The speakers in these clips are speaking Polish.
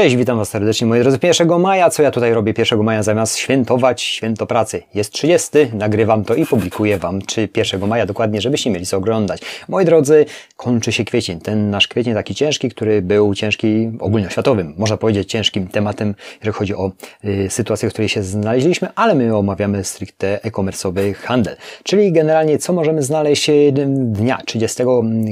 Cześć, witam Was serdecznie moi drodzy. 1 maja, co ja tutaj robię 1 maja zamiast świętować święto pracy? Jest 30, nagrywam to i publikuję Wam, czy 1 maja dokładnie, żebyście mieli co oglądać. Moi drodzy, kończy się kwiecień. Ten nasz kwiecień taki ciężki, który był ciężki ogólnoświatowym, można powiedzieć ciężkim tematem, jeżeli chodzi o y, sytuację, w której się znaleźliśmy, ale my omawiamy stricte e-commerce'owy handel. Czyli generalnie, co możemy znaleźć y, dnia 30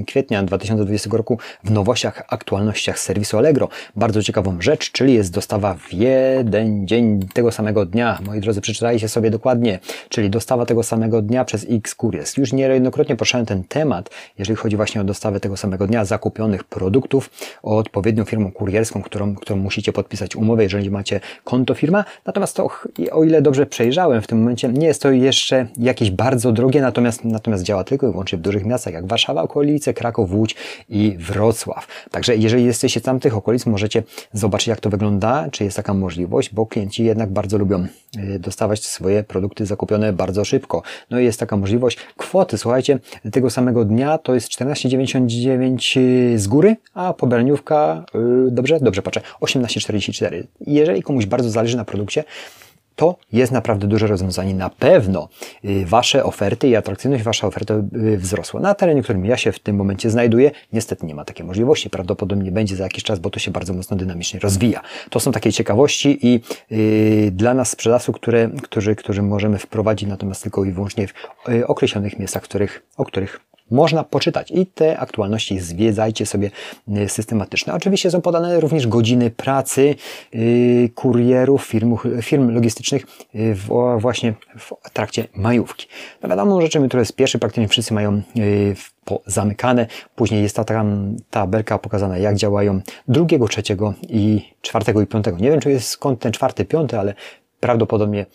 kwietnia 2020 roku w nowościach, aktualnościach serwisu Allegro. Bardzo ciekawą rzecz, czyli jest dostawa w jeden dzień tego samego dnia. Moi drodzy, przeczytajcie sobie dokładnie, czyli dostawa tego samego dnia przez X Couriers. Już niejednokrotnie poruszałem ten temat, jeżeli chodzi właśnie o dostawę tego samego dnia zakupionych produktów od odpowiednią firmą kurierską, którą, którą musicie podpisać umowę, jeżeli macie konto firma. Natomiast to, o ile dobrze przejrzałem w tym momencie, nie jest to jeszcze jakieś bardzo drogie, natomiast, natomiast działa tylko i wyłącznie w dużych miastach, jak Warszawa, okolice, Kraków, Łódź i Wrocław. Także jeżeli jesteście tam tych okolic, możecie zobaczyć, jak to wygląda, czy jest taka możliwość, bo klienci jednak bardzo lubią y, dostawać swoje produkty zakupione bardzo szybko. No i jest taka możliwość. Kwoty, słuchajcie, tego samego dnia to jest 14,99 y, z góry, a pobraniówka, yy, dobrze, dobrze patrzę, 18,44. Jeżeli komuś bardzo zależy na produkcie, to jest naprawdę duże rozwiązanie. Na pewno y, Wasze oferty i atrakcyjność Wasza oferty y, wzrosła. Na terenie, którym ja się w tym momencie znajduję, niestety nie ma takiej możliwości. Prawdopodobnie będzie za jakiś czas, bo to się bardzo mocno dynamicznie rozwija. To są takie ciekawości i yy, dla nas sprzedawców, które, którzy, którzy możemy wprowadzić natomiast tylko i wyłącznie w yy, określonych miejscach, których, o których można poczytać i te aktualności zwiedzajcie sobie y, systematycznie. Oczywiście są podane również godziny pracy yy, kurierów, firm, firm logistycznych w, właśnie w trakcie majówki. No wiadomo, rzeczy, które jest pierwszy, praktycznie wszyscy mają zamykane. Później jest ta tam tabelka pokazana, jak działają drugiego, trzeciego i czwartego i piątego. Nie wiem, czy jest skąd ten czwarty, piąty, ale prawdopodobnie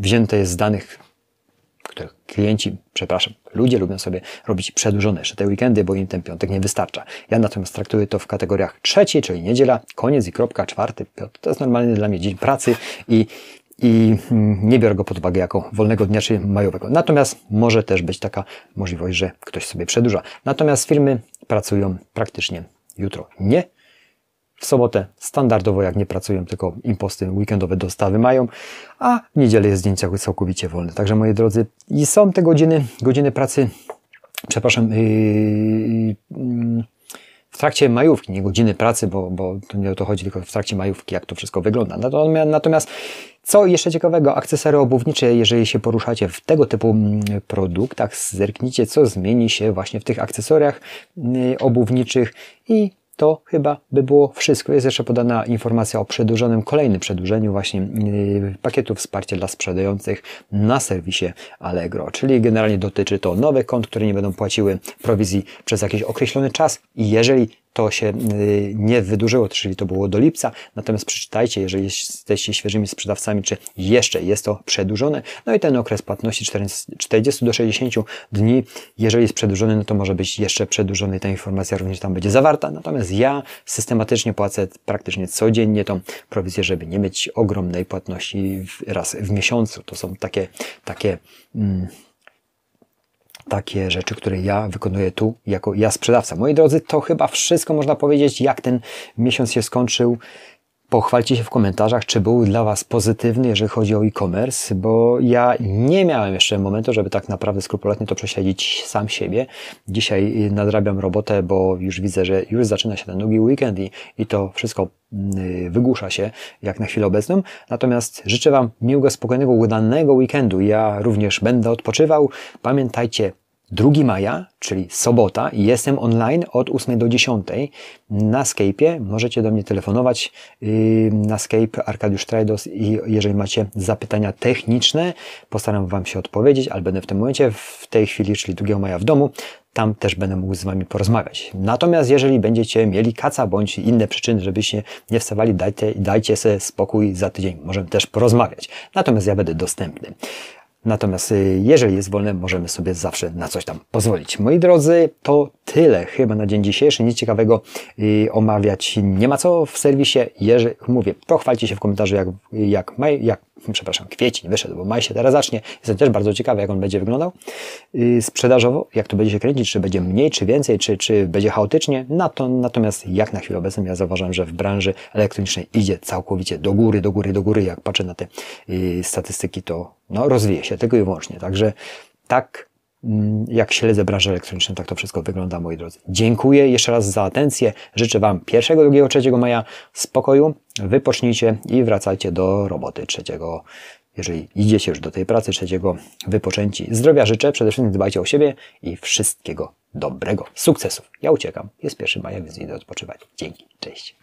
wzięte jest z danych których klienci, przepraszam, ludzie lubią sobie robić przedłużone jeszcze te weekendy, bo im ten piątek nie wystarcza. Ja natomiast traktuję to w kategoriach trzeciej, czyli niedziela, koniec i kropka, czwarty, piąty. To jest normalny dla mnie dzień pracy i i mm, nie biorę go pod uwagę jako wolnego dnia czy majowego. Natomiast może też być taka możliwość, że ktoś sobie przedłuża. Natomiast firmy pracują praktycznie jutro nie, w sobotę standardowo jak nie pracują, tylko imposty weekendowe dostawy mają, a w niedzielę jest dzień całkowicie wolny. Także moi drodzy, i są te godziny, godziny pracy, przepraszam, yy, yy, w trakcie majówki, nie godziny pracy, bo, bo to nie o to chodzi, tylko w trakcie majówki, jak to wszystko wygląda. Natomiast, co jeszcze ciekawego, akcesory obuwnicze, jeżeli się poruszacie w tego typu mm, produktach, zerknijcie, co zmieni się właśnie w tych akcesoriach yy, obuwniczych i to chyba by było wszystko. Jest jeszcze podana informacja o przedłużonym, kolejnym przedłużeniu właśnie yy, pakietu wsparcia dla sprzedających na serwisie Allegro. Czyli generalnie dotyczy to nowych kont, które nie będą płaciły prowizji przez jakiś określony czas i jeżeli to się y, nie wydłużyło, czyli to było do lipca. Natomiast przeczytajcie, jeżeli jesteście świeżymi sprzedawcami, czy jeszcze jest to przedłużone. No i ten okres płatności 40 do 60 dni, jeżeli jest przedłużony, no to może być jeszcze przedłużony ta informacja również tam będzie zawarta. Natomiast ja systematycznie płacę praktycznie codziennie tą prowizję, żeby nie mieć ogromnej płatności raz w miesiącu. To są takie, takie, mm, takie rzeczy, które ja wykonuję tu jako ja sprzedawca. Moi drodzy, to chyba wszystko można powiedzieć, jak ten miesiąc się skończył. Pochwalcie się w komentarzach, czy był dla Was pozytywny, jeżeli chodzi o e-commerce, bo ja nie miałem jeszcze momentu, żeby tak naprawdę skrupulatnie to prześledzić sam siebie. Dzisiaj nadrabiam robotę, bo już widzę, że już zaczyna się ten długi weekend i, i to wszystko mm, wygłusza się jak na chwilę obecną. Natomiast życzę Wam miłego, spokojnego, udanego weekendu. Ja również będę odpoczywał. Pamiętajcie, 2 maja, czyli sobota, jestem online od 8 do 10 na Skype'ie. Możecie do mnie telefonować yy, na Skype Arkadiusz Trajdos i jeżeli macie zapytania techniczne, postaram Wam się odpowiedzieć, ale będę w tym momencie, w tej chwili, czyli 2 maja w domu, tam też będę mógł z Wami porozmawiać. Natomiast jeżeli będziecie mieli kaca bądź inne przyczyny, żebyście nie wstawali, dajcie, dajcie sobie spokój za tydzień. Możemy też porozmawiać. Natomiast ja będę dostępny. Natomiast y, jeżeli jest wolne, możemy sobie zawsze na coś tam pozwolić. Moi drodzy, to tyle chyba na dzień dzisiejszy. Nic ciekawego yy, omawiać nie ma co w serwisie. Jeżeli mówię, pochwalcie się w komentarzu, jak, jak, jak przepraszam, kwiecień wyszedł, bo maj się teraz zacznie. Jestem też bardzo ciekawy, jak on będzie wyglądał yy, sprzedażowo, jak to będzie się kręcić, czy będzie mniej, czy więcej, czy, czy będzie chaotycznie. Na to, natomiast jak na chwilę obecną ja zauważam, że w branży elektronicznej idzie całkowicie do góry, do góry, do góry. Jak patrzę na te yy, statystyki, to no, rozwija się tylko i wyłącznie. Także tak jak śledzę branżę elektroniczną, tak to wszystko wygląda, moi drodzy. Dziękuję jeszcze raz za atencję. Życzę Wam 1, 2, 3 maja spokoju. Wypocznijcie i wracajcie do roboty 3. Jeżeli idziecie już do tej pracy 3, wypoczęci. Zdrowia życzę, przede wszystkim dbajcie o siebie i wszystkiego dobrego. Sukcesów. Ja uciekam. Jest 1 maja, więc idę odpoczywać. Dzięki. Cześć.